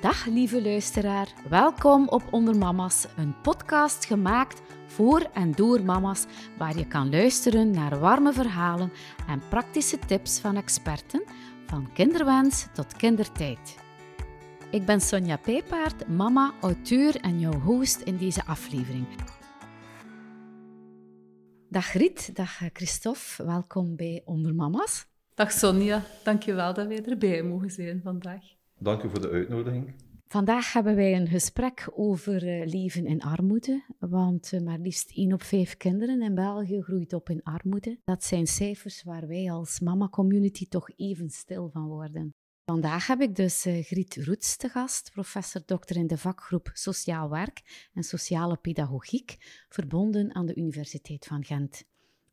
Dag lieve luisteraar, welkom op Onder Mama's, een podcast gemaakt voor en door mama's, waar je kan luisteren naar warme verhalen en praktische tips van experten, van kinderwens tot kindertijd. Ik ben Sonja Peepaard, mama, auteur en jouw host in deze aflevering. Dag Riet, dag Christophe, welkom bij Onder Mama's. Dag Sonja, dankjewel dat wij erbij mogen zijn vandaag. Dank u voor de uitnodiging. Vandaag hebben wij een gesprek over eh, leven in armoede, want eh, maar liefst 1 op 5 kinderen in België groeit op in armoede. Dat zijn cijfers waar wij als mama-community toch even stil van worden. Vandaag heb ik dus uh, Griet Roets te gast, professor dokter in de vakgroep Sociaal Werk en Sociale Pedagogiek, verbonden aan de Universiteit van Gent.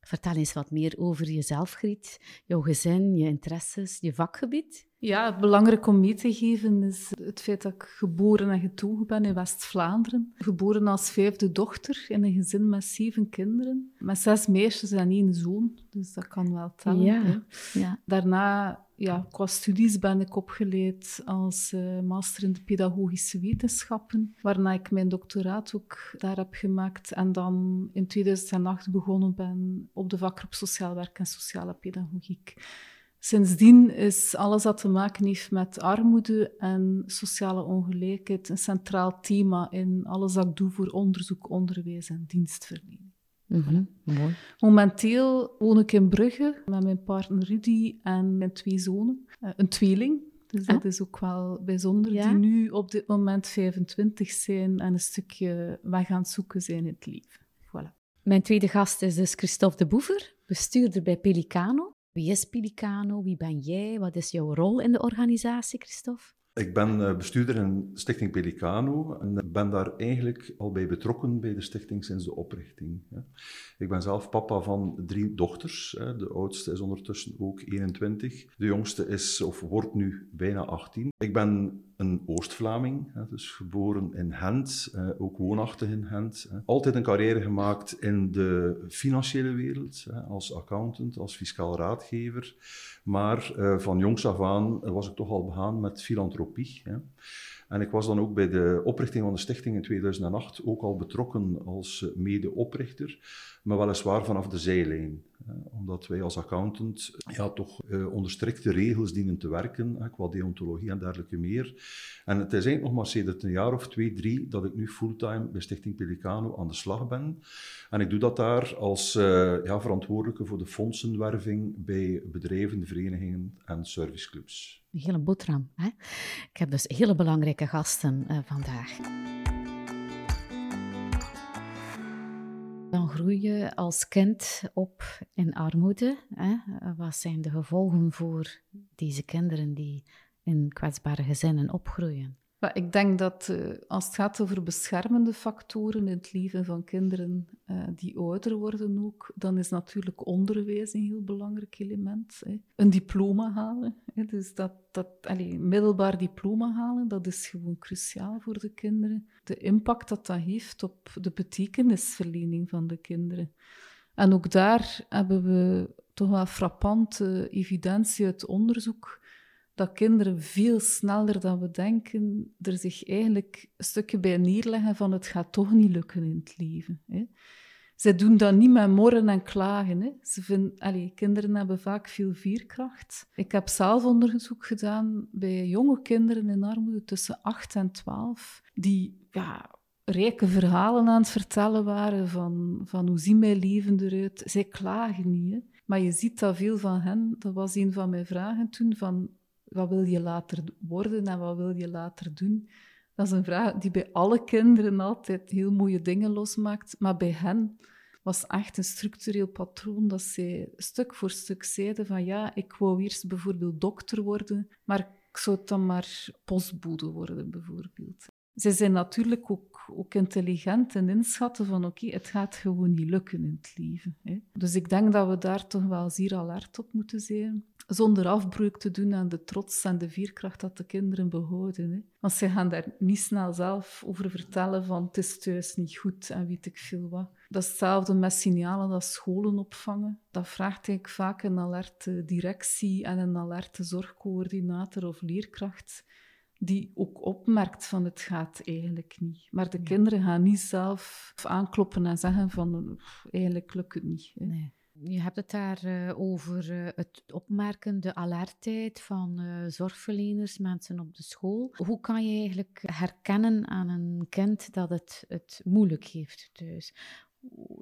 Vertel eens wat meer over jezelf, Griet, jouw gezin, je interesses, je vakgebied. Ja, belangrijk om mee te geven is het feit dat ik geboren en getogen ben in West-Vlaanderen. Geboren als vijfde dochter in een gezin met zeven kinderen. Met zes meisjes en één zoon, dus dat kan wel tellen. Ja, ja. Daarna, ja, qua studies ben ik opgeleid als uh, master in de pedagogische wetenschappen, waarna ik mijn doctoraat ook daar heb gemaakt. En dan in 2008 begonnen ben op de vakgroep Sociaal Werk en Sociale Pedagogiek. Sindsdien is alles wat te maken heeft met armoede en sociale ongelijkheid een centraal thema in alles wat ik doe voor onderzoek, onderwijs en dienstverlening. Mm Mooi. Momenteel woon ik in Brugge met mijn partner Rudy en mijn twee zonen. Uh, een tweeling, dus dat is ook wel bijzonder, Ja? die nu op dit moment 25 zijn en een stukje weg aan het zoeken zijn in het leven. Voilà. Mijn tweede gast is dus Christophe de Boever, bestuurder bij Pelicano. Wie is Pelicano? Wie ben jij? Wat is jouw rol in de organisatie, Christophe? Ik ben eh, bestuurder in Stichting Pelicano en ben daar eigenlijk al bij betrokken bij de stichting sinds de oprichting. Ik ben zelf papa van drie dochters. De oudste is ondertussen ook 21. De jongste is of wordt nu bijna 18. Ik ben een Oost-Vlaming, dus geboren in Gent, ook woonachtig in Gent. Altijd een carrière gemaakt in de financiële wereld, als accountant, als fiscaal raadgever. Maar eh, van jongs af aan was ik toch al begaan met filantropie. En ik was dan ook bij de oprichting van de stichting in 2008 ook al betrokken als eh, mede-oprichter, maar weliswaar vanaf de zijlijn. Omdat wij als accountant ja, toch eh, onder strikte regels dienen te werken, qua deontologie en dergelijke meer. En het is eigenlijk nog maar sinds een jaar of twee, drie dat ik nu fulltime bij Stichting Pelicano aan de slag ben. En ik doe dat daar als eh, ja, verantwoordelijke voor de fondsenwerving bij bedrijven, verenigingen en serviceclubs. Hele. Hè? Ik heb dus hele belangrijke gasten eh, vandaag. Dan groei je als kind op in armoede. Hè? Wat zijn de gevolgen voor deze kinderen die in kwetsbare gezinnen opgroeien? Maar ik denk dat eh, als het gaat over beschermende factoren in het leven van kinderen eh, die ouder worden ook, dan is natuurlijk onderwijs een heel belangrijk element. Hè. Een diploma halen, hè. dus dat, dat middelbaar diploma halen, dat is gewoon cruciaal voor de kinderen. De impact dat dat heeft op de betekenisverlening van de kinderen. En ook daar hebben we toch wel frappante evidentie uit onderzoek dat kinderen veel sneller dan we denken er zich eigenlijk een stukje bij neerleggen van het gaat toch niet lukken in het leven. Hè. Zij doen dat niet met morren en klagen. Hè. Ze vinden, allee, kinderen hebben vaak veel veerkracht. Ik heb zelf onderzoek gedaan bij jonge kinderen in armoede tussen 8 en 12, die ja, rijke verhalen aan het vertellen waren van, van hoe zien mijn leven eruit. Zij klagen niet, hè. maar je ziet dat veel van hen, dat was een van mijn vragen toen, van wat wil je later worden en wat wil je later doen? Dat is een vraag die bij alle kinderen altijd heel mooie dingen losmaakt, maar bij hen was echt een structureel patroon dat zij stuk voor stuk zeiden van ja, ik wou eerst bijvoorbeeld dokter worden, maar ik zou dan maar postbode worden bijvoorbeeld. Zij zijn natuurlijk ook, ook intelligent en inschatten van oké, het gaat gewoon niet lukken in het leven. Hè. Dus ik denk dat we daar toch wel zeer alert op moeten zijn zonder afbreuk te doen aan de trots en de veerkracht dat de kinderen behouden. Hè. Want ze gaan daar niet snel zelf over vertellen van het is thuis niet goed en weet ik veel wat. Dat is hetzelfde met signalen dat scholen opvangen. Dat vraagt eigenlijk vaak een alerte directie en een alerte zorgcoördinator of leerkracht die ook opmerkt van het gaat eigenlijk niet. Maar de kinderen gaan niet zelf aankloppen en zeggen van eigenlijk lukt het niet. Hè. Nee. Je hebt het daar uh, over uh, het opmerken, de alertheid van uh, zorgverleners, mensen op de school. Hoe kan je eigenlijk herkennen aan een kind dat het het moeilijk heeft thuis?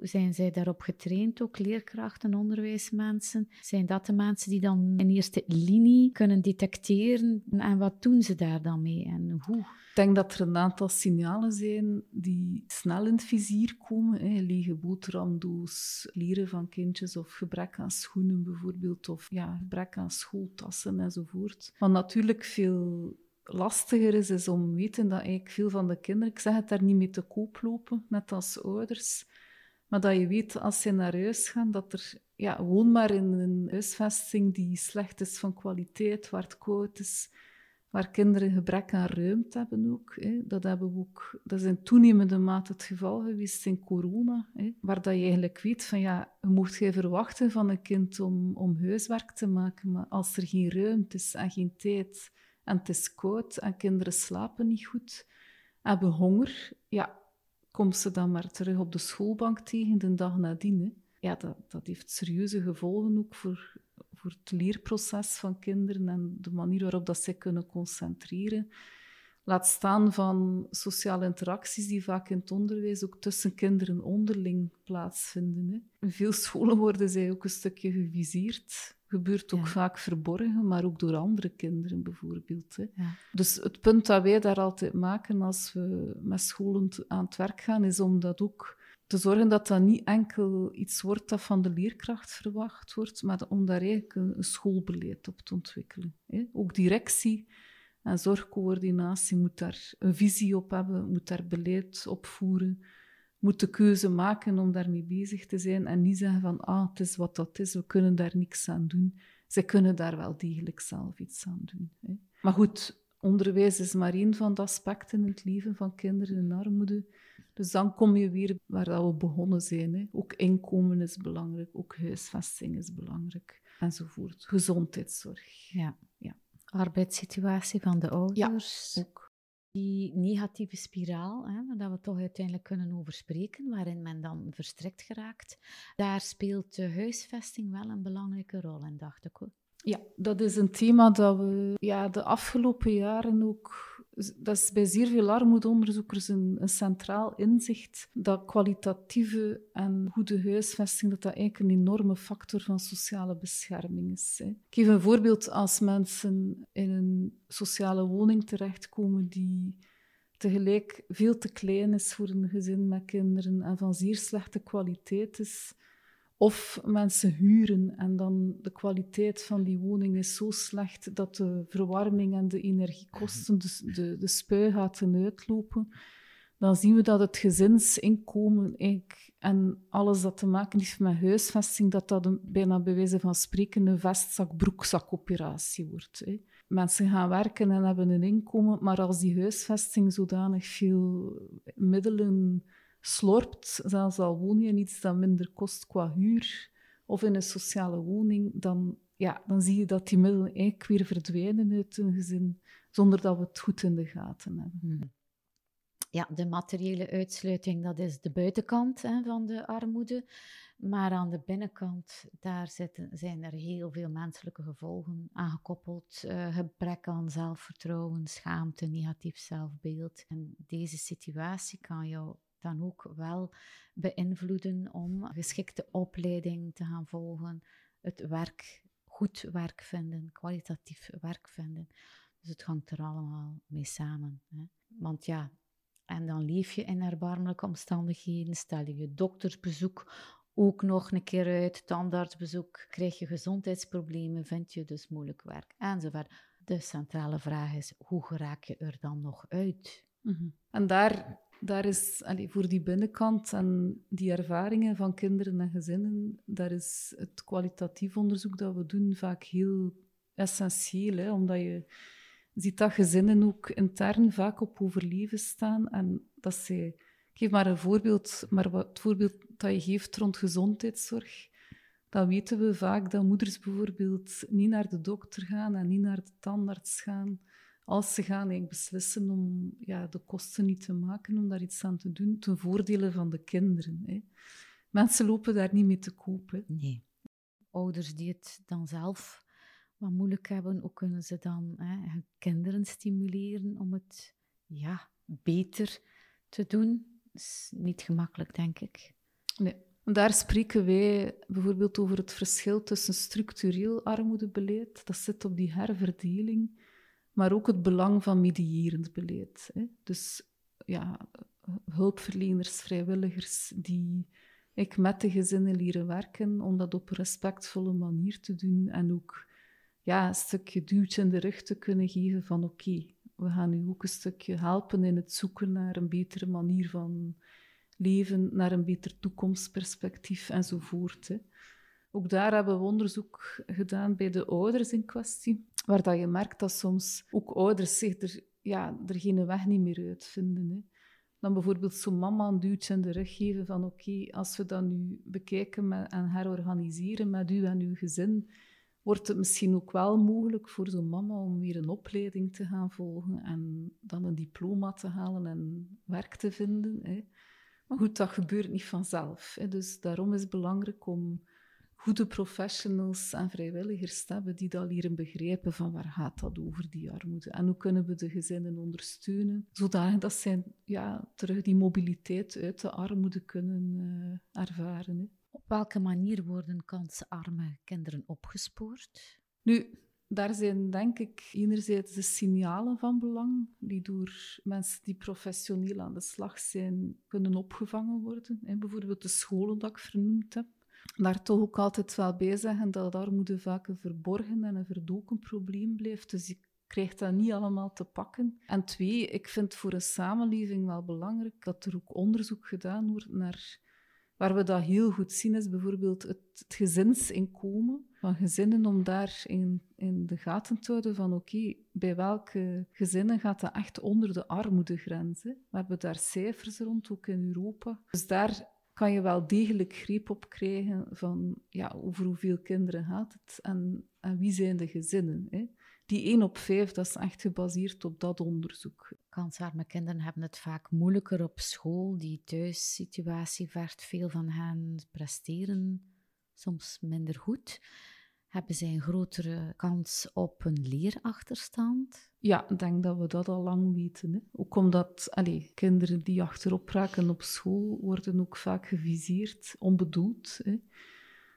Zijn zij daarop getraind, ook leerkrachten, onderwijsmensen? Zijn dat de mensen die dan in eerste linie kunnen detecteren? En wat doen ze daar dan mee en hoe? Ik denk dat er een aantal signalen zijn die snel in het vizier komen. Hè. Lege boterhamdoos, lieren van kindjes of gebrek aan schoenen bijvoorbeeld. Of ja, gebrek aan schooltassen enzovoort. Wat natuurlijk veel lastiger is, is om te weten dat eigenlijk veel van de kinderen, ik zeg het daar niet mee te koop lopen, net als ouders, maar dat je weet als ze naar huis gaan, dat er ja, woon maar in een huisvesting die slecht is van kwaliteit, waar het koud is, waar kinderen gebrek aan ruimte hebben ook. Hè. Dat, hebben we ook. dat is in toenemende mate het geval geweest in corona, hè, waar dat je eigenlijk weet van ja, je mocht geen verwachten van een kind om, om huiswerk te maken, maar als er geen ruimte is en geen tijd en het is koud en kinderen slapen niet goed, hebben honger, ja, komt ze dan maar terug op de schoolbank tegen de dag nadien. Ja, dat, dat heeft serieuze gevolgen ook voor, voor het leerproces van kinderen en de manier waarop dat zij kunnen concentreren. Laat staan van sociale interacties die vaak in het onderwijs ook tussen kinderen onderling plaatsvinden. Hè. In veel scholen worden zij ook een stukje geviseerd gebeurt ook vaak verborgen, maar ook door andere kinderen bijvoorbeeld. Hè. Ja. Dus het punt dat wij daar altijd maken als we met scholen aan het werk gaan, is om dat ook te zorgen dat dat niet enkel iets wordt dat van de leerkracht verwacht wordt, maar om daar eigenlijk een, schoolbeleid op te ontwikkelen. Hè. Ook directie en zorgcoördinatie moet daar een visie op hebben, moet daar beleid op voeren moet de keuze maken om daarmee bezig te zijn en niet zeggen van, ah, het is wat dat is, we kunnen daar niks aan doen. Ze kunnen daar wel degelijk zelf iets aan doen. Hè. Maar goed, onderwijs is maar één van de aspecten in het leven van kinderen in armoede. Dus dan kom je weer waar dat we begonnen zijn. Hè. Ook inkomen is belangrijk, ook huisvesting is belangrijk, enzovoort. Gezondheidszorg. Ja. ja. Arbeidssituatie van de ouders. Ja, ook die negatieve spiraal, hè, dat we toch uiteindelijk kunnen over spreken, waarin men dan verstrikt geraakt, daar speelt de huisvesting wel een belangrijke rol in, dacht ik. Hoor. Ja, dat is een thema dat we ja, de afgelopen jaren ook dat is bij zeer veel armoedeonderzoekers een, een, centraal inzicht dat kwalitatieve en goede huisvesting dat dat eigenlijk een enorme factor van sociale bescherming is. Hè. Ik geef een voorbeeld als mensen in een sociale woning terechtkomen die tegelijk veel te klein is voor een gezin met kinderen en van zeer slechte kwaliteit is, of mensen huren en dan de kwaliteit van die woning is zo slecht dat de verwarming en de energiekosten, dus de, de spuigaten uitlopen. Dan zien we dat het gezinsinkomen en alles dat te maken heeft met huisvesting, dat dat bijna bij wijze van spreken een vestzak-broekzak-operatie wordt. Hè. Mensen gaan werken en hebben een inkomen, maar als die huisvesting zodanig veel middelen slorpt, zelfs al woon je iets dat minder kost qua huur of in een sociale woning, dan, ja, dan zie je dat die middelen eigenlijk weer verdwijnen uit een gezin, zonder dat we het goed in de gaten hebben. Hmm. Ja, de materiële uitsluiting, dat is de buitenkant hè, van de armoede. Maar aan de binnenkant, daar zitten, zijn er heel veel menselijke gevolgen aangekoppeld. Uh, gebrek aan zelfvertrouwen, schaamte, negatief zelfbeeld. En deze situatie kan jou dan ook wel beïnvloeden om geschikte opleiding te gaan volgen, het werk, goed werk vinden, kwalitatief werk vinden. Dus het hangt er allemaal mee samen. Hè. Want ja, en dan leef je in erbarmelijke omstandigheden, stel je je doktersbezoek ook nog een keer uit, tandartsbezoek, krijg je gezondheidsproblemen, vind je dus moeilijk werk enzovoort. De centrale vraag is, hoe raak je er dan nog uit? Mhm. En daar daar is voor die binnenkant en die ervaringen van kinderen en gezinnen, daar is het kwalitatief onderzoek dat we doen vaak heel essentieel. Hè, omdat je ziet dat gezinnen ook intern vaak op overleven staan. En dat ze, ik geef maar een voorbeeld, maar wat, het voorbeeld dat je geeft rond gezondheidszorg. Dan weten we vaak dat moeders bijvoorbeeld niet naar de dokter gaan en niet naar de tandarts gaan als ze gaan eigenlijk beslissen om ja, de kosten niet te maken, om daar iets aan te doen, ten voordele van de kinderen. Hè. Mensen lopen daar niet mee te kopen. Nee. Ouders die het dan zelf wat moeilijk hebben, hoe kunnen ze dan hè, hun kinderen stimuleren om het ja, beter te doen? Dat is niet gemakkelijk, denk ik. Nee. Daar spreken wij bijvoorbeeld over het verschil tussen structureel armoedebeleid, dat zit op die herverdeling, maar ook het belang van medierend beleid. Hè. Dus ja, hulpverleners, vrijwilligers die ik met de gezinnen leren werken om dat op een respectvolle manier te doen en ook ja, een stukje duwtje in de rug te kunnen geven van oké, we gaan u ook een stukje helpen in het zoeken naar een betere manier van leven, naar een beter toekomstperspectief enzovoort. Hè. Ook daar hebben we onderzoek gedaan bij de ouders in kwestie, waar dat je merkt dat soms ook ouders zich er, ja, er geen weg niet meer uitvinden. Hè. Dan bijvoorbeeld zo'n mama een duwtje in de rug geven van oké, als we dat nu bekijken en herorganiseren met u en uw gezin, wordt het misschien ook wel mogelijk voor zo'n mama om weer een opleiding te gaan volgen en dan een diploma te halen en werk te vinden. Hè. Maar goed, dat gebeurt niet vanzelf. Hè. Dus daarom is het belangrijk om goede professionals en vrijwilligers hebben die dat leren begrijpen van waar gaat dat over, die armoede. En hoe kunnen we de gezinnen ondersteunen, zodat zij ja, terug die mobiliteit uit de armoede kunnen uh, ervaren. Hè. Op welke manier worden kansarme kinderen opgespoord? Nu, daar zijn denk ik enerzijds de signalen van belang, die door mensen die professioneel aan de slag zijn kunnen opgevangen worden. Bijvoorbeeld de scholen dat ik vernoemd heb. Daar toch ook altijd wel bij zeggen dat armoede vaak een verborgen en een verdoken probleem blijft. Dus je krijgt dat niet allemaal te pakken. En twee, ik vind voor een samenleving wel belangrijk dat er ook onderzoek gedaan wordt naar Waar we dat heel goed zien is bijvoorbeeld het, gezinsinkomen van gezinnen, om daar in, in de gaten te houden van oké, bij welke gezinnen gaat dat echt onder de armoedegrens. We hebben daar cijfers rond, ook in Europa. Dus daar kan je wel degelijk greep op krijgen van ja, over hoeveel kinderen gaat het en, en wie zijn de gezinnen. Hè? Die 1 op 5, dat is echt gebaseerd op dat onderzoek. Kansarme kinderen hebben het vaak moeilijker op school. Die thuissituatie vergt veel van hen presteren, soms minder goed. Hebben zij een grotere kans op een leerachterstand? Ja, ik denk dat we dat al lang weten. Hè. Ook omdat allez, kinderen die achterop raken op school worden ook vaak geviseerd, onbedoeld. Hè.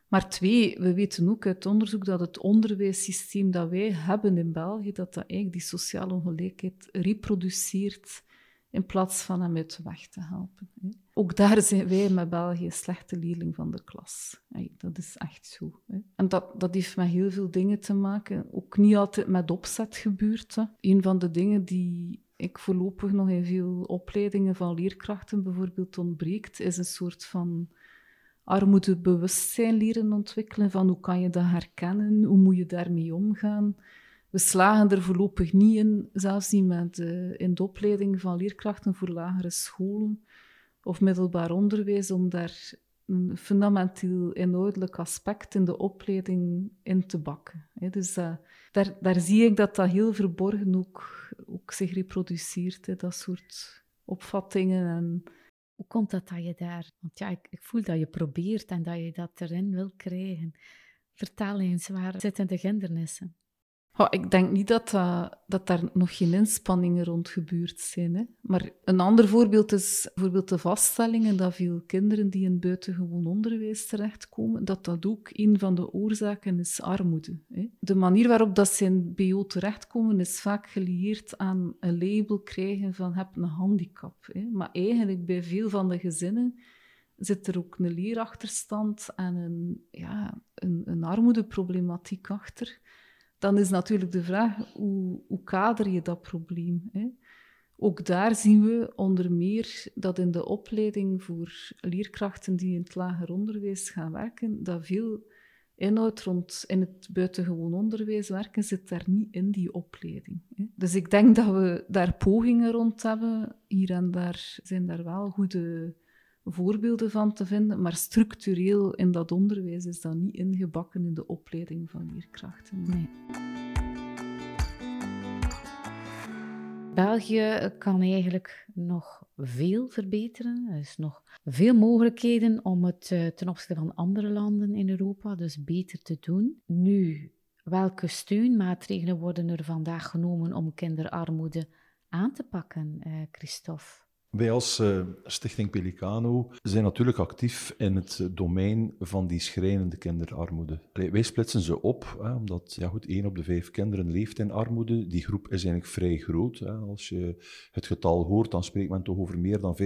Maar twee, we weten ook uit onderzoek dat het onderwijssysteem dat wij hebben in België, dat dat eigenlijk die sociale ongelijkheid reproduceert in plaats van hem uit de weg te helpen. Ook daar zijn wij met België slechte leerling van de klas. Dat is echt zo. En dat, dat heeft met heel veel dingen te maken. Ook niet altijd met opzet gebeurt. Een van de dingen die ik voorlopig nog in veel opleidingen van leerkrachten bijvoorbeeld ontbreekt, is een soort van armoedebewustzijn leren ontwikkelen, van hoe kan je dat herkennen, hoe moet je daarmee omgaan. We slagen er voorlopig niet in, zelfs niet met, uh, in de opleiding van leerkrachten voor lagere scholen of middelbaar onderwijs, om daar een fundamenteel inhoudelijk aspect in de opleiding in te bakken. Dus uh, daar, daar zie ik dat dat heel verborgen ook, ook zich reproduceert, dat soort opvattingen en hoe komt dat dat je daar... Want ja, ik, ik voel dat je probeert en dat je dat erin wil krijgen. Vertel eens, waar zitten de hindernissen? Oh, ik denk niet dat, dat, dat daar nog geen inspanningen rond gebeurd zijn. Hè. Maar een ander voorbeeld is bijvoorbeeld de vaststellingen dat veel kinderen die in buitengewoon onderwijs terechtkomen, dat dat ook een van de oorzaken is armoede. Hè. De manier waarop dat ze in BO terechtkomen is vaak gelieerd aan een label krijgen van heb een handicap. Hè. Maar eigenlijk bij veel van de gezinnen zit er ook een leerachterstand en een, ja, een, een armoedeproblematiek achter dan is natuurlijk de vraag, hoe, hoe kader je dat probleem? Hè? Ook daar zien we onder meer dat in de opleiding voor leerkrachten die in het lager onderwijs gaan werken, dat veel inhoud rond in het buitengewoon onderwijs werken zit daar niet in die opleiding. Dus ik denk dat we daar pogingen rond hebben. Hier en daar zijn daar wel goede voorbeelden van te vinden, maar structureel in dat onderwijs is dat niet ingebakken in de opleiding van leerkrachten. België kan eigenlijk nog veel verbeteren. Er is nog veel mogelijkheden om het eh, ten opzichte van andere landen in Europa dus beter te doen. Nu, welke steunmaatregelen worden er vandaag genomen om kinderarmoede aan te pakken, uh, Christophe? Wij als uh, Stichting Pelicano zijn natuurlijk actief in het domein van die schrijnende kinderarmoede. Wij splitsen ze op, hè, omdat ja, goed, één op de vijf kinderen leeft in armoede. Die groep is eigenlijk vrij groot. Hè. Als je het getal hoort, dan spreekt men toch over meer dan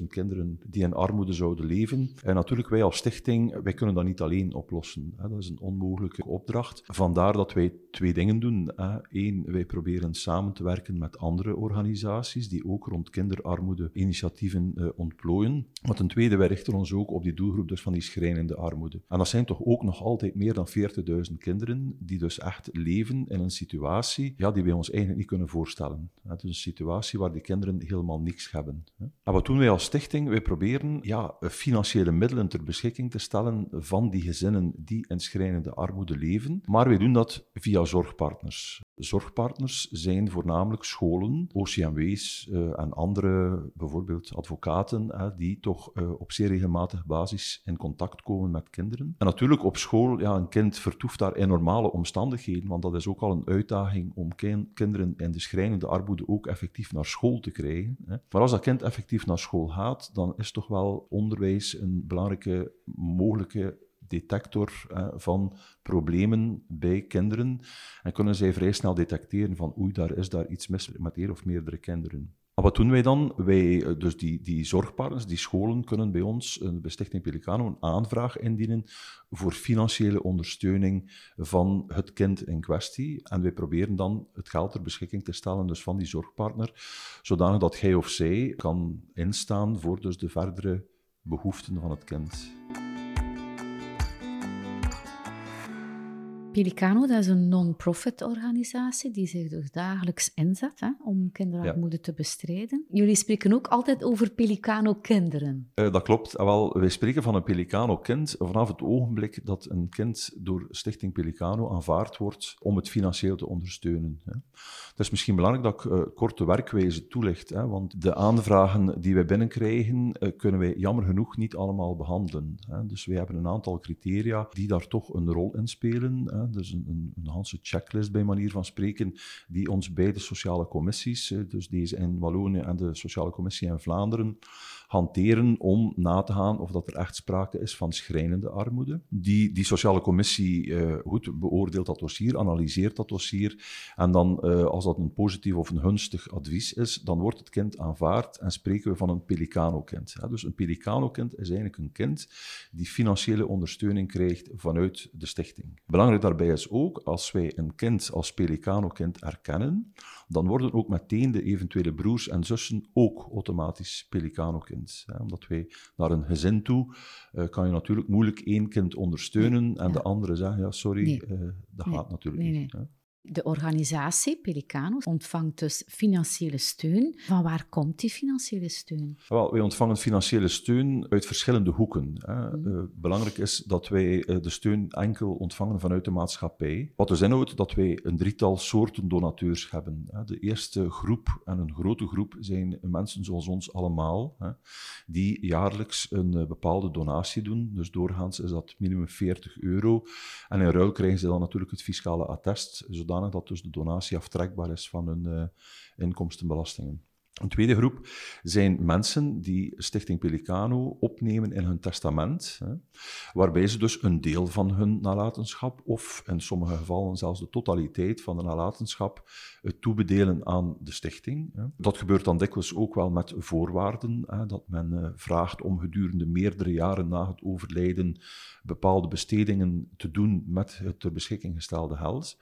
500.000 kinderen die in armoede zouden leven. En natuurlijk, wij als stichting, wij kunnen dat niet alleen oplossen. Hè. Dat is een onmogelijke opdracht. Vandaar dat wij twee dingen doen. Eén, wij proberen samen te werken met andere organisaties die ook rond kinderarmoede initiatieven uh, ontplooien. Maar ten tweede, wij richten ons ook op die doelgroep dus van die schrijnende armoede. En dat zijn toch ook nog altijd meer dan 40.000 kinderen die dus echt leven in een situatie ja, die wij ons eigenlijk niet kunnen voorstellen. Het is een situatie waar die kinderen helemaal niks hebben. En wat doen wij als stichting? Wij proberen ja, financiële middelen ter beschikking te stellen van die gezinnen die in schrijnende armoede leven. Maar wij doen dat via zorgpartners. Zorgpartners zijn voornamelijk scholen, OCMW's uh, en andere, bijvoorbeeld advocaten, die toch uh, op zeer regelmatige basis in contact komen met kinderen. En natuurlijk op school, ja, een kind vertoeft daar in normale omstandigheden, want dat is ook al een uitdaging om kinderen in de schrijnende armoede ook effectief naar school te krijgen. Hè. Maar als dat kind effectief naar school gaat, dan is toch wel onderwijs een belangrijke mogelijke detector van problemen bij kinderen. En kunnen zij vrij snel detecteren van oei, daar is daar iets mis met één of meerdere kinderen. Maar wat doen wij dan? Wij, eh, dus die, die zorgpartners, die scholen, kunnen bij ons, eh, bij Stichting Pelicano, een aanvraag indienen voor financiële ondersteuning van het kind in kwestie. En wij proberen dan het geld ter beschikking te stellen dus van die zorgpartner, zodanig dat hij of zij kan instaan voor dus de verdere behoeften van het kind. Pelicano, dat is een non-profit organisatie die zich dus dagelijks inzet hè, om kinderarmoede te bestrijden. Jullie spreken ook altijd over Pelicano-kinderen. Uh, dat klopt. Ah, wel, wij spreken van een Pelicano-kind vanaf het ogenblik dat een kind door Stichting Pelicano aanvaard wordt om het financieel te ondersteunen. Hè. Het is misschien belangrijk dat ik uh, kort de werkwijze toelicht, hè, want de aanvragen die wij binnenkrijgen uh, kunnen wij jammer genoeg niet allemaal behandelen. Hè. Dus wij hebben een aantal criteria die daar toch een rol in spelen dus een, een, checklist bij manier van spreken, die ons beide sociale commissies, dus deze in Wallonië en de sociale commissie in Vlaanderen, hanteren om na te gaan of dat er echt sprake is van schrijnende armoede. Die, die sociale commissie uh, goed beoordeelt dat dossier, analyseert dat dossier en dan, uh, als dat een positief of een gunstig advies is, dan wordt het kind aanvaard en spreken we van een pelicano-kind. Dus een pelicano-kind is eigenlijk een kind die financiële ondersteuning krijgt vanuit de stichting. Belangrijk daarbij is ook, als wij een kind als pelicano-kind erkennen, dan worden ook meteen de eventuele broers en zussen ook automatisch pelicano-kind. Omdat wij naar een gezin toe, uh, kan je natuurlijk moeilijk één kind ondersteunen en de andere zeggen, ja sorry, nee. uh, dat nee. gaat natuurlijk niet. De organisatie Pelicanos ontvangt dus financiële steun. Van waar komt die financiële steun? Wel, wij ontvangen financiële steun uit verschillende hoeken. Hè. Mm. Uh, belangrijk is dat wij uh, de steun enkel ontvangen vanuit de maatschappij. Wat dus inhoudt dat wij een drietal soorten donateurs hebben. Hè. De eerste groep, en een grote groep, zijn mensen zoals ons allemaal, hè, die jaarlijks een uh, bepaalde donatie doen. Dus doorgaans is dat minimum 40 euro. En in ruil krijgen ze dan natuurlijk het fiscale attest, dat dus de donatie aftrekbaar is van hun uh, inkomstenbelastingen. Een tweede groep zijn mensen die Stichting Pelicano opnemen in hun testament, hè, waarbij ze dus een deel van hun nalatenschap, of in sommige gevallen zelfs de totaliteit van de nalatenschap, uh, toebedelen aan de stichting. Hè. Dat gebeurt dan dikwijls ook wel met voorwaarden, hè, dat men uh, vraagt om gedurende meerdere jaren na het overlijden bepaalde bestedingen te doen met het ter beschikking gestelde geld.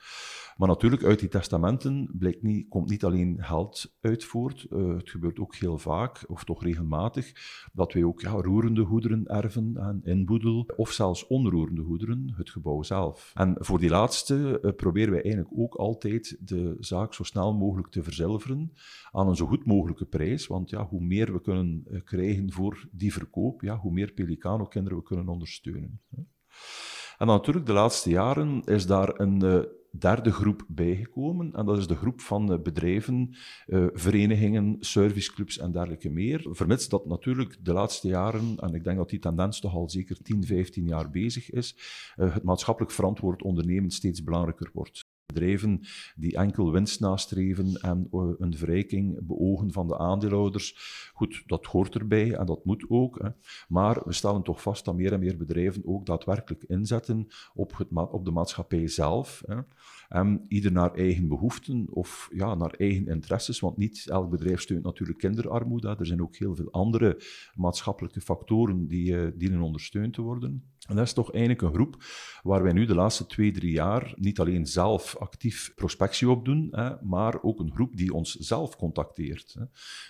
Maar natuurlijk, uit die testamenten niet, komt niet alleen geld uit voort. Uh, het gebeurt ook heel vaak, of toch regelmatig, dat wij ook ja, roerende goederen erven en inboedel, of zelfs onroerende goederen, het gebouw zelf. En voor die laatste uh, proberen wij eigenlijk ook altijd de zaak zo snel mogelijk te verzilveren aan een zo goed mogelijke prijs. Want ja, hoe meer we kunnen uh, krijgen voor die verkoop, ja, hoe meer Pelicano-kinderen we kunnen ondersteunen. En natuurlijk, de laatste jaren is daar een derde groep bijgekomen. En dat is de groep van bedrijven, verenigingen, serviceclubs en dergelijke meer. Vermits dat natuurlijk de laatste jaren, en ik denk dat die tendens toch al zeker 10, 15 jaar bezig is, het maatschappelijk verantwoord ondernemen steeds belangrijker wordt. Bedrijven die enkel winst nastreven en eh, een verrijking beogen van de aandeelhouders. Goed, dat hoort erbij en dat moet ook. Hè. Maar we stellen toch vast dat meer en meer bedrijven ook daadwerkelijk inzetten op, het op de maatschappij zelf. Hè. En ieder naar eigen behoeften of ja, naar eigen interesses, want niet elk bedrijf steunt natuurlijk kinderarmoede. Er zijn ook heel veel andere maatschappelijke factoren die uh, dienen ondersteund te worden. En dat is toch eigenlijk een groep waar wij nu de laatste twee, drie jaar niet alleen zelf actief prospectie op doen, hè, maar ook een groep die ons zelf contacteert. Hè.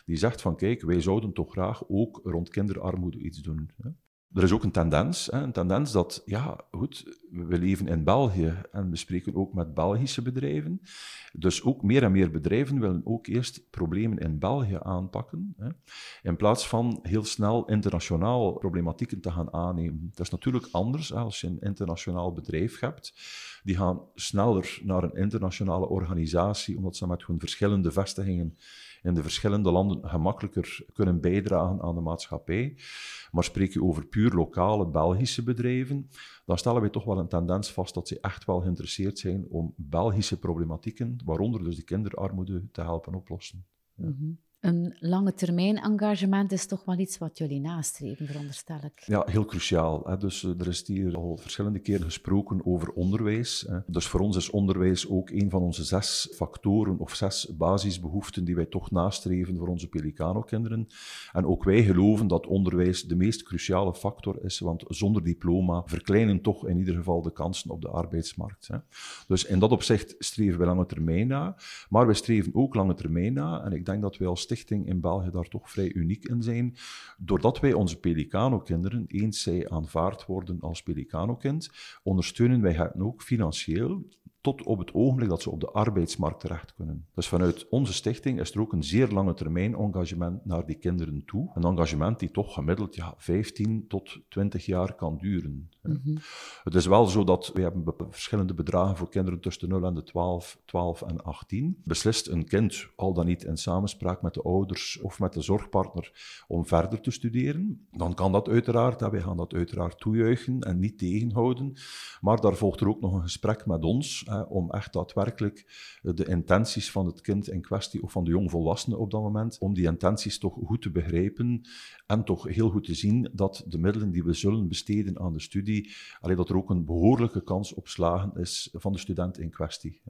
Die zegt van kijk, wij zouden toch graag ook rond kinderarmoede iets doen. Hè. Er is ook een tendens, hè, een tendens dat, ja, goed, we leven in België en we spreken ook met Belgische bedrijven. Dus ook meer en meer bedrijven willen ook eerst problemen in België aanpakken, hè, in plaats van heel snel internationaal problematieken te gaan aannemen. Dat is natuurlijk anders als je een internationaal bedrijf hebt. Die gaan sneller naar een internationale organisatie, omdat ze met hun verschillende vestigingen in de verschillende landen gemakkelijker kunnen bijdragen aan de maatschappij. Maar spreek je over puur lokale Belgische bedrijven, dan stellen wij toch wel een tendens vast dat ze echt wel geïnteresseerd zijn om Belgische problematieken, waaronder dus de kinderarmoede, te helpen oplossen. Ja. Mhm. Een lange termijn engagement is toch wel iets wat jullie nastreven, veronderstel ik. Ja, heel cruciaal. Hè. Dus eh, er is hier al verschillende keren gesproken over onderwijs. Hè. Dus voor ons is onderwijs ook een van onze zes factoren of zes basisbehoeften die wij toch nastreven voor onze Pelicano-kinderen. En ook wij geloven dat onderwijs de meest cruciale factor is, want zonder diploma verkleinen toch in ieder geval de kansen op de arbeidsmarkt. Hè. Dus in dat opzicht streven wij lange termijn na, maar wij streven ook lange termijn na. En ik denk dat wij als stichting in België daar toch vrij uniek in zijn. Doordat wij onze Pelicano-kinderen, eens zij aanvaard worden als Pelicano-kind, ondersteunen wij hen ook financieel tot op het ogenblik dat ze op de arbeidsmarkt terecht kunnen. Dus vanuit onze stichting is er ook een zeer lange termijn engagement naar die kinderen toe. Een engagement die toch gemiddeld ja, 15 tot 20 jaar kan duren. Mhm. Het is wel zo dat we hebben verschillende bedragen voor kinderen tussen de 0 en de 12, 12 en 18. Beslist een kind, al dan niet in samenspraak met de ouders of met de zorgpartner, om verder te studeren, dan kan dat uiteraard, en wij gaan dat uiteraard toejuichen en niet tegenhouden. Maar daar volgt er ook nog een gesprek met ons, om echt daadwerkelijk de intenties van het kind in kwestie, of van de jongvolwassene op dat moment, om die intenties toch goed te begrijpen en toch heel goed te zien dat de middelen die we zullen besteden aan de studie, alleen dat er ook een behoorlijke kans op slagen is van de student in kwestie.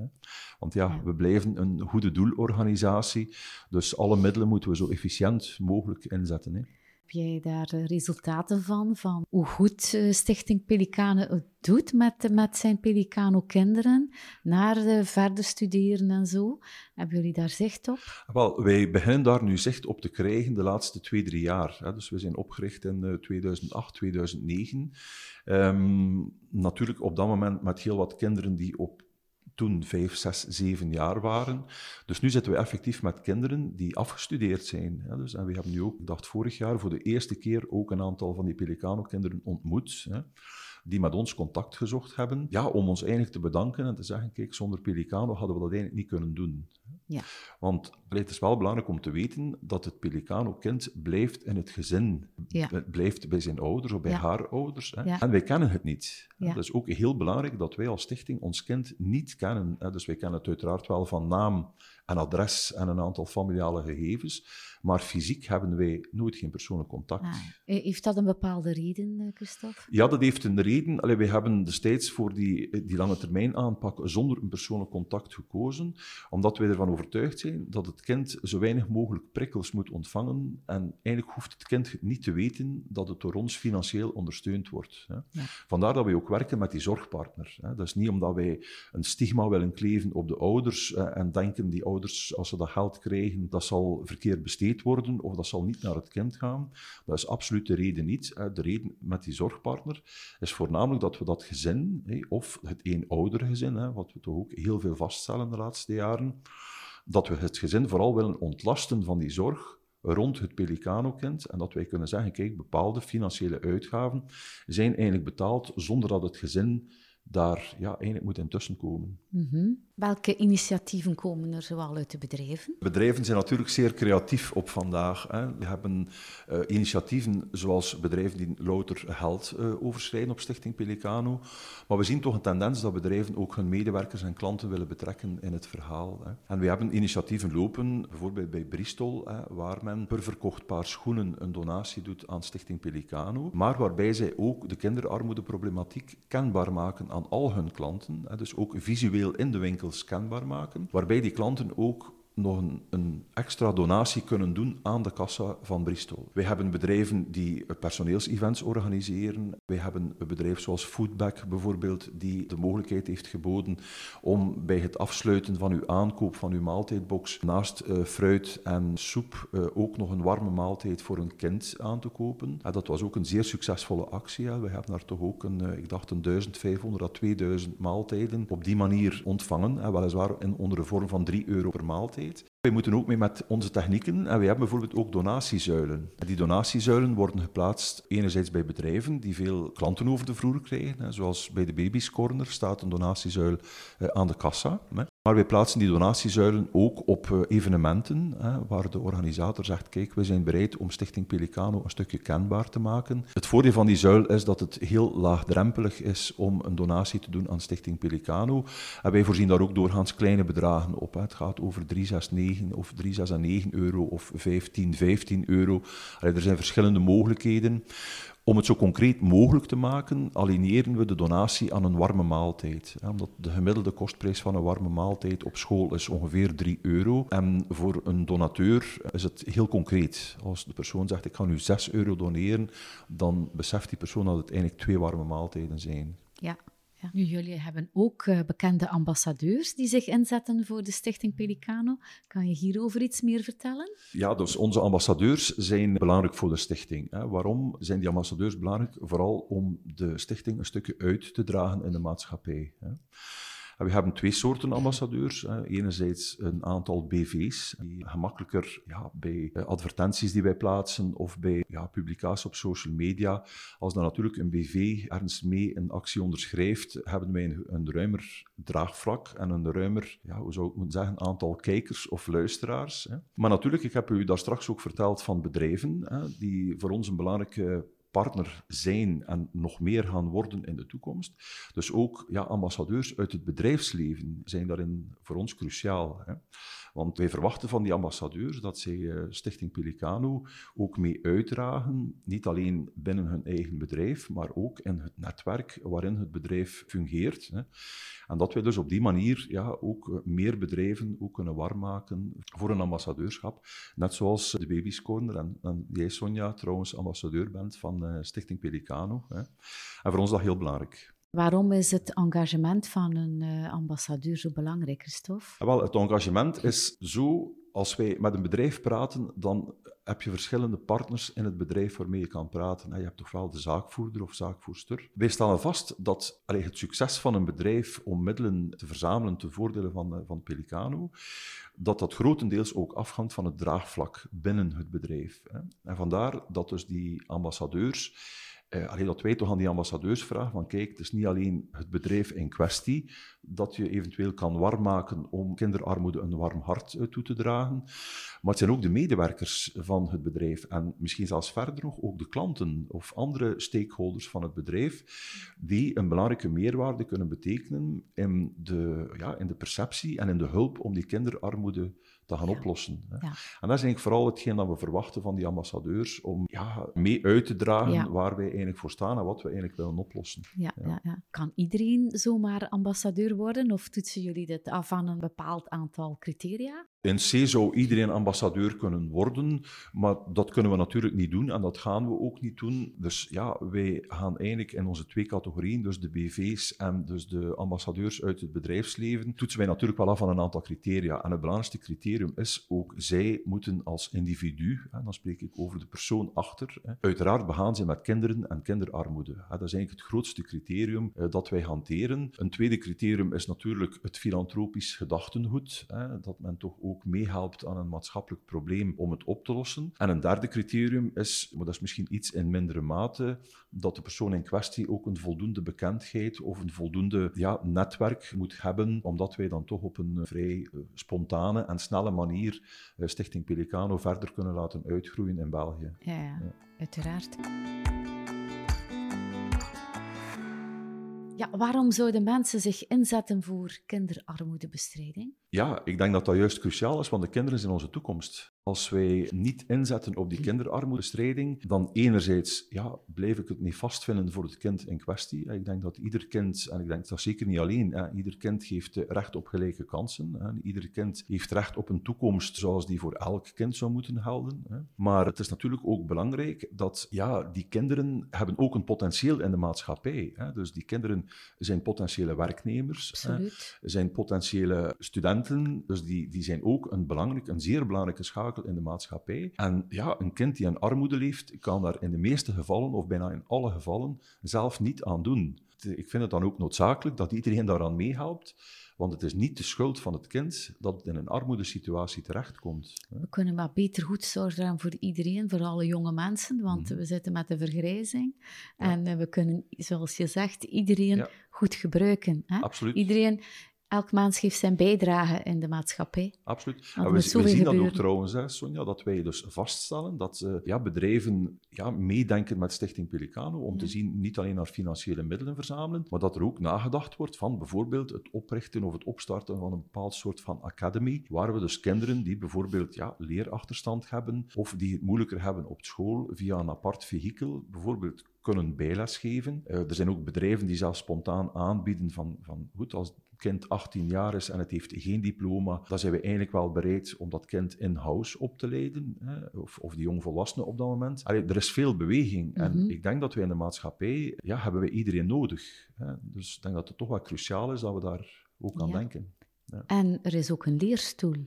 Want ja, we blijven een goede doelorganisatie, dus alle middelen moeten we zo efficiënt mogelijk inzetten. Heb jij daar resultaten van, van hoe goed eh, Stichting Pelikanen het doet met, met zijn Pelicano-kinderen, naar verder studeren en zo? Hebben jullie daar zicht op? Wel, wij beginnen daar nu zicht op te krijgen de laatste twee, drie jaar. Dus we zijn opgericht in 2008, eh, 2009. Ehm, natuurlijk op dat moment met heel wat kinderen die op toen vijf, zes, zeven jaar waren. Dus nu zitten we effectief met kinderen die afgestudeerd zijn. Dus, en we hebben nu ook, ik dacht vorig jaar, voor de eerste keer ook een aantal van die Pelicano-kinderen ontmoet. Die met ons contact gezocht hebben, ja, om ons eigenlijk te bedanken en te zeggen, kijk, zonder Pelicano hadden we dat eigenlijk niet kunnen doen. Ja. Want het is wel belangrijk om te weten dat het Pelicano-kind blijft in het gezin. Ja. Het blijft bij zijn ouders of bij haar ouders. Hè. En wij kennen het niet. Het is ook heel belangrijk dat wij als stichting ons kind niet kennen. Dus wij kennen het uiteraard wel van naam en adres en een aantal familiale gegevens. Maar fysiek hebben wij nooit geen persoonlijk contact. Ah, heeft dat een bepaalde reden, eh, Christophe? Ja, dat heeft een reden. Allee, wij hebben destijds voor die, die lange termijn aanpak zonder een persoonlijk contact gekozen, omdat wij ervan overtuigd zijn dat het kind zo weinig mogelijk prikkels moet ontvangen. En eigenlijk hoeft het kind niet te weten dat het door ons financieel ondersteund wordt. Hè. Ja. Vandaar dat wij ook werken met die zorgpartner. Hè. Dat is niet omdat wij een stigma willen kleven op de ouders eh, en denken die ouders, als ze dat geld krijgen, dat zal verkeerd besteed worden of dat zal niet naar het kind gaan. Dat is absoluut de reden niet. De reden met die zorgpartner is voornamelijk dat we dat gezin, of het eenoudergezin, wat we toch ook heel veel vaststellen de laatste jaren, dat we het gezin vooral willen ontlasten van die zorg rond het Pelicano-kind en dat wij kunnen zeggen, kijk, bepaalde financiële uitgaven zijn eigenlijk betaald zonder dat het gezin daar ja, eigenlijk moet intussen komen. Mhm. Welke initiatieven komen er zoal uit de bedrijven? Bedrijven zijn natuurlijk zeer creatief op vandaag. Hè. We hebben uh, initiatieven zoals bedrijven die louter geld uh, overschrijden op Stichting Pelicano. Maar we zien toch een tendens dat bedrijven ook hun medewerkers en klanten willen betrekken in het verhaal. Hè. En we hebben initiatieven lopen, bijvoorbeeld bij Bristol, hè, waar men per verkocht paar schoenen een donatie doet aan Stichting Pelicano, maar waarbij zij ook de kinderarmoedeproblematiek kenbaar maken aan al hun klanten. Hè. Dus ook visueel in de winkel kenbaar maken, waarbij die klanten ook nog een, extra donatie kunnen doen aan de kassa van Bristol. Wij hebben bedrijven die personeelsevents organiseren. Wij hebben een bedrijf zoals Foodback bijvoorbeeld, die de mogelijkheid heeft geboden om bij het afsluiten van uw aankoop van uw maaltijdbox naast uh, fruit en soep uh, ook nog een warme maaltijd voor een kind aan te kopen. En dat was ook een zeer succesvolle actie. Hè. We hebben daar toch ook een, uh, ik dacht een 1500 à 2000 maaltijden op die manier ontvangen. En weliswaar in, onder de vorm van 3 euro per maaltijd. Wij moeten ook mee met onze technieken en we hebben bijvoorbeeld ook donatiezuilen. Die donatiezuilen worden geplaatst enerzijds bij bedrijven die veel klanten over de vloer krijgen, zoals bij de Baby's Corner staat een donatiezuil eh, aan de kassa. Maar wij plaatsen die donatiezuilen ook op eh, evenementen, waar de organisator zegt, kijk, we zijn bereid om Stichting Pelicano een stukje kenbaar te maken. Het voordeel van die zuil is dat het heel laagdrempelig is om een donatie te doen aan Stichting Pelicano. En wij voorzien daar ook doorgaans kleine bedragen op. Het gaat over 369 of 369 euro of 15, 15 euro. er zijn verschillende mogelijkheden. Om het zo concreet mogelijk te maken, aligneren we de donatie aan een warme maaltijd. Omdat de gemiddelde kostprijs van een warme maaltijd op school is ongeveer 3 euro. En voor een donateur is het heel concreet. Als de persoon zegt ik ga nu 6 euro doneren, dan beseft die persoon dat het eigenlijk twee warme maaltijden zijn. Ja. Ja. Nu, jullie hebben ook uh, bekende ambassadeurs die zich inzetten voor de Stichting Pelicano. Kan je hierover iets meer vertellen? Ja, dus onze ambassadeurs zijn belangrijk voor de stichting. Hè. Waarom zijn die ambassadeurs belangrijk? Vooral om de stichting een stukje uit te dragen in de maatschappij. Hè we hebben twee soorten ambassadeurs. Enerzijds een aantal BV's, die gemakkelijker ja, bij eh, advertenties die wij plaatsen of bij ja, publicaties op social media, als dan natuurlijk een BV ergens mee een actie onderschrijft, hebben wij een, een ruimer draagvlak en een ruimer, ja, hoe zou ik moeten zeggen, aantal kijkers of luisteraars. Maar natuurlijk, ik heb u daar straks ook verteld van bedrijven, die voor ons een belangrijke partner zijn en nog meer gaan worden in de toekomst. Dus ook ja, ambassadeurs uit het bedrijfsleven zijn daarin voor ons cruciaal. Hè. Want wij verwachten van die ambassadeurs dat zij uh, Stichting Pelicano ook mee uitdragen, niet alleen binnen hun eigen bedrijf, maar ook in het netwerk waarin het bedrijf fungeert. En dat wij dus op die manier ja, ook eh, meer bedrijven ook kunnen warm maken voor een ambassadeurschap. Net zoals de Baby's Corner en, en jij, Sonja, trouwens ambassadeur bent van uh, Stichting Pelicano. En voor ons is dat heel belangrijk. Waarom is het engagement van een uh, ambassadeur zo belangrijk, Christophe? Wel, het engagement is zo, als wij met een bedrijf praten, dan heb je verschillende partners in het bedrijf waarmee je kan praten. Je hebt toch wel de zaakvoerder of zaakvoerster. Wij stellen vast dat het succes van een bedrijf om middelen te verzamelen ten voordele van, eh, van Pelicano, dat dat grotendeels ook afhangt van het draagvlak binnen het bedrijf. En vandaar dat dus die ambassadeurs uh, allee, dat wij toch aan die ambassadeurs vragen van kijk, het is niet alleen het bedrijf in kwestie dat je eventueel kan warm maken om kinderarmoede een warm hart uh, toe te dragen, maar het zijn ook de medewerkers van het bedrijf en misschien zelfs verder nog ook de klanten of andere stakeholders van het bedrijf die een belangrijke meerwaarde kunnen betekenen in de, ja, in de perceptie en in de hulp om die kinderarmoede te gaan oplossen. Hè. Ja. En dat is eigenlijk vooral hetgeen dat we verwachten van die ambassadeurs, om ja, mee uit te dragen waar wij eigenlijk voor staan en wat we eigenlijk willen oplossen. Ja, ja. Kan iedereen zomaar ambassadeur worden of toetsen jullie dit af aan een bepaald aantal criteria? In C zou iedereen ambassadeur kunnen worden, maar dat kunnen we natuurlijk niet doen en dat gaan we ook niet doen. Dus ja, wij gaan eigenlijk in onze twee categorieën, dus de BV's en dus de ambassadeurs uit het bedrijfsleven, toetsen wij natuurlijk wel af aan een aantal criteria. En het belangrijkste criterium is ook, zij moeten als individu, en dan spreek ik over de persoon achter, uiteraard begaan zijn met kinderen en kinderarmoede. Dat is eigenlijk het grootste criterium eh, dat wij hanteren. Een tweede criterium is natuurlijk het filantropisch gedachtengoed, dat men toch ook meehelpt aan een maatschappelijk probleem om het op te lossen. En een derde criterium is, maar dat is misschien iets in mindere mate, dat de persoon in kwestie ook een voldoende bekendheid of een voldoende ja, netwerk moet hebben, omdat wij dan toch op een vrij eh, spontane en snelle manier eh, Stichting Pelicano verder kunnen laten uitgroeien in België. Ja, ja. uiteraard. Ja, waarom zouden mensen zich inzetten voor kinderarmoedebestrijding? Ja, ik denk dat dat juist cruciaal is, want de kinderen zijn onze toekomst. Als wij niet inzetten op die kinderarmoedestrijding, dan enerzijds ja, blijf ik het niet vastvinden voor het kind in kwestie. Ik denk dat ieder kind, en ik denk dat zeker niet alleen, hè, ieder kind heeft recht op gelijke kansen. Hè. Ieder kind heeft recht op een toekomst zoals die voor elk kind zou moeten gelden. Hè. Maar het is natuurlijk ook belangrijk dat ja, die kinderen hebben ook een potentieel in de maatschappij. Hè. Dus die kinderen zijn potentiële werknemers, zijn potentiële studenten, dus die, die zijn ook een, belangrijk, een zeer belangrijke schakel in de maatschappij. En ja, een kind die in armoede leeft, kan daar in de meeste gevallen, of bijna in alle gevallen, zelf niet aan doen. Ik vind het dan ook noodzakelijk dat iedereen daaraan meehelpt. Want het is niet de schuld van het kind dat het in een armoedesituatie terechtkomt. We kunnen maar beter goed zorgen voor iedereen, voor alle jonge mensen, want Mhm. we zitten met de vergrijzing. En eh, we kunnen, zoals je zegt, iedereen Ja. goed gebruiken. Hè? Absoluut. Iedereen, elk geeft zijn bijdrage in de maatschappij. Absoluut. En we, zien dat ook trouwens, hè, Sonja, dat wij dus vaststellen dat eh, ja, bedrijven ja, meedenken met Stichting Pelicano om te zien niet alleen naar financiële middelen verzamelen, maar dat er ook nagedacht wordt van bijvoorbeeld het oprichten of het opstarten van een bepaald soort van academy, waar we dus kinderen die bijvoorbeeld ja, leerachterstand hebben of die het moeilijker hebben op school via een apart vehikel, bijvoorbeeld kunnen bijles geven. Eh, er zijn ook bedrijven die zelfs spontaan aanbieden van, van goed, als kind 18 jaar is en het heeft geen diploma, dan zijn we eigenlijk wel bereid om dat kind in-house op te leiden, hè, of, of die jongvolwassene op dat moment. Allee, er is veel beweging Mhm. en ik denk dat wij in de maatschappij, ja, hebben we iedereen nodig. Hè. Dus ik denk dat het toch wel cruciaal is dat we daar ook aan Ja. denken. En er is ook een leerstoel,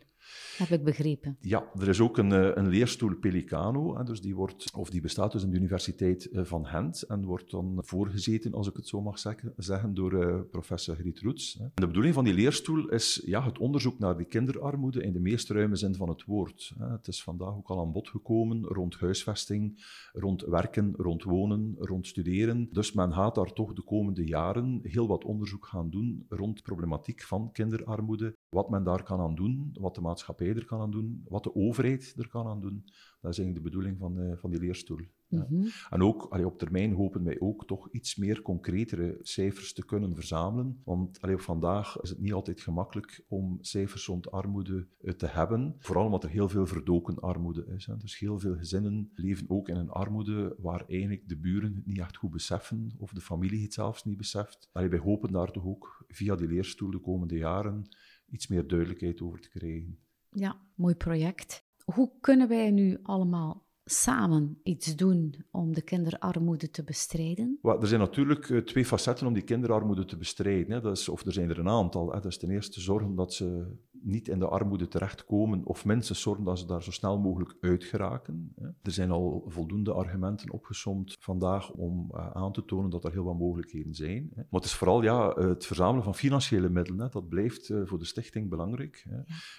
heb ik begrepen. Ja, er is ook een, eh, een leerstoel Pelicano, dus die, wordt, of die bestaat dus in de Universiteit eh, van Gent en wordt dan voorgezeten, als ik het zo mag zeggen, door eh, professor Griet Roets. de bedoeling van die leerstoel is ja, het onderzoek naar die kinderarmoede in de meest ruime zin van het woord. Het is vandaag ook al aan bod gekomen rond huisvesting, rond werken, rond wonen, rond studeren. Dus men gaat daar toch de komende jaren heel wat onderzoek gaan doen rond de problematiek van kinderarmoede, wat men daar kan aan doen, wat de maatschappij er kan aan doen, wat de overheid er kan aan doen. Dat is eigenlijk de bedoeling van, eh, van die leerstoel. Ja. Mhm. En ook allee, op termijn hopen wij ook toch iets meer concretere cijfers te kunnen verzamelen. Want allee, op vandaag is het niet altijd gemakkelijk om cijfers rond armoede eh, te hebben. Vooral omdat er heel veel verdoken armoede is. Hè. Dus heel veel gezinnen leven ook in een armoede waar eigenlijk de buren het niet echt goed beseffen of de familie het zelfs niet beseft. Allee, wij hopen daar toch ook via die leerstoel de komende jaren iets meer duidelijkheid over te krijgen. Ja, mooi project. Hoe kunnen wij nu allemaal samen iets doen om de kinderarmoede te bestrijden? Er zijn natuurlijk eh, twee facetten om die kinderarmoede te bestrijden. Hè. Dat is, of er zijn er een aantal. Dat is ten eerste zorgen dat ze niet in de armoede terechtkomen, of minstens zorgen dat ze daar zo snel mogelijk uit geraken. Er zijn al voldoende argumenten opgesomd vandaag om eh, aan te tonen dat er heel wat mogelijkheden zijn. Maar het is vooral ja, het verzamelen van financiële middelen. Dat blijft eh, voor de stichting belangrijk.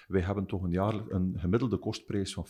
Wij hebben toch een, jaarlijk, een gemiddelde kostprijs van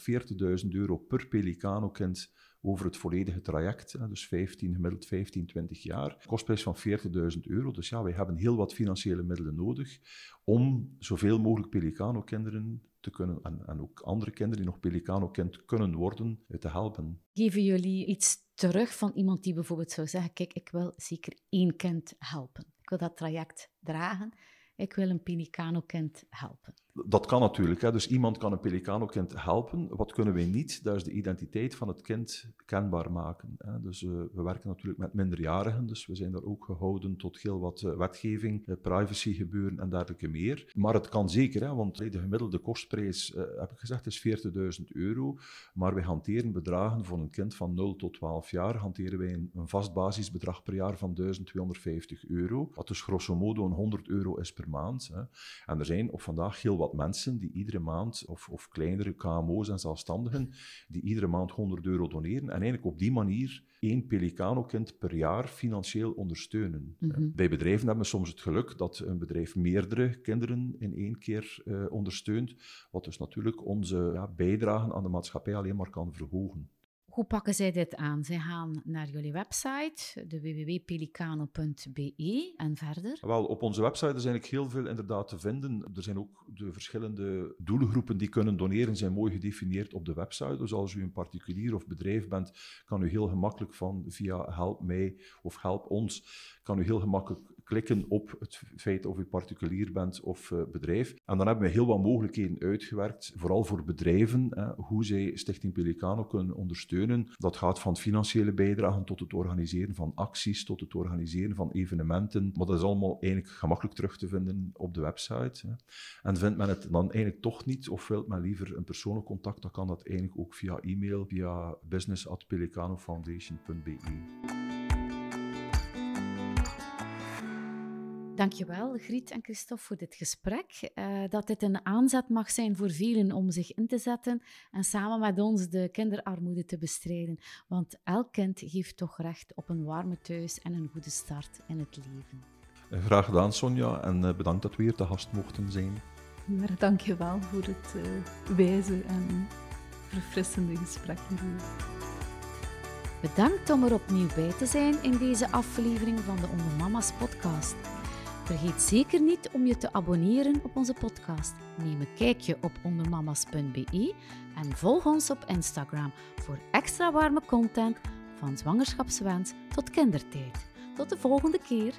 40.000 euro per Pelicano-kind over het volledige traject. Dus 15, gemiddeld 15, 20 jaar. Kostprijs van 40.000 euro. Dus ja, wij hebben heel wat financiële middelen nodig om zoveel mogelijk Pelicano-kinderen te kunnen, en, en ook andere kinderen die nog Pelicano-kind kunnen worden, eh, te helpen. Geven jullie iets terug van iemand die bijvoorbeeld zou zeggen: Kijk, ik wil zeker één kind helpen. Ik wil dat traject dragen. Ik wil een Pelicano-kind helpen. Dat kan natuurlijk. Hè. Dus iemand kan een Pelicano-kind helpen. Wat kunnen wij niet? Dat is de identiteit van het kind kenbaar maken. Hè. Dus eh, we werken natuurlijk met minderjarigen, dus we zijn daar ook gehouden tot heel wat eh, wetgeving, eh, privacygebeuren en dergelijke meer. Maar het kan zeker, hè, want de gemiddelde kostprijs, heb ik gezegd, is 40.000 euro. Maar wij hanteren bedragen voor een kind van 0 tot 12 jaar, hanteren wij een, een vast basisbedrag per jaar van 1250 euro. Wat dus grosso modo een 100 euro is per maand. Hè. En er zijn op vandaag heel wat wat mensen die iedere maand, of, of kleinere KMO's en zelfstandigen, die iedere maand 100 euro doneren. En eigenlijk op die manier één Pelicano-kind per jaar financieel ondersteunen. Mhm. Bij bedrijven hebben we soms het geluk dat een bedrijf meerdere kinderen in één keer eh, ondersteunt, wat dus natuurlijk onze ja, bijdragen aan de maatschappij alleen maar kan verhogen. Hoe pakken zij dit aan? Zij gaan naar jullie website, de www.pelicano.be en verder. Wel, op onze website is eigenlijk heel veel inderdaad te vinden. Er zijn ook de verschillende doelgroepen die kunnen doneren, zijn mooi gedefinieerd op de website. Dus als u een particulier of bedrijf bent, kan u heel gemakkelijk van via Help mij of Help ons, kan u heel gemakkelijk klikken op het feit of u particulier bent of uh, bedrijf. En dan hebben we heel wat mogelijkheden uitgewerkt, vooral voor bedrijven, eh, hoe zij Stichting Pelicano kunnen ondersteunen. Dat gaat van financiële bijdragen tot het organiseren van acties, tot het organiseren van evenementen. Maar dat is allemaal eigenlijk gemakkelijk terug te vinden op de website. Hè. En vindt men het dan eigenlijk toch niet, of wilt men liever een persoonlijk contact, dan kan dat eigenlijk ook via e-mail, via business.pelicanofoundation.be. Dankjewel, Griet en Christophe, voor dit gesprek. Uh, dat dit een aanzet mag zijn voor velen om zich in te zetten en samen met ons de kinderarmoede te bestrijden. Want elk kind heeft toch recht op een warme thuis en een goede start in het leven. Eh, graag gedaan, Sonja, en eh, bedankt dat we hier te gast mochten zijn. Maar dankjewel voor het uh, wijze en verfrissende gesprek. Bedankt om er opnieuw bij te zijn in deze aflevering van de Onder Mama's podcast. Vergeet zeker niet om je te abonneren op onze podcast. Neem een kijkje op ondermamas.be en volg ons op Instagram voor extra warme content van zwangerschapswens tot kindertijd. Tot de volgende keer.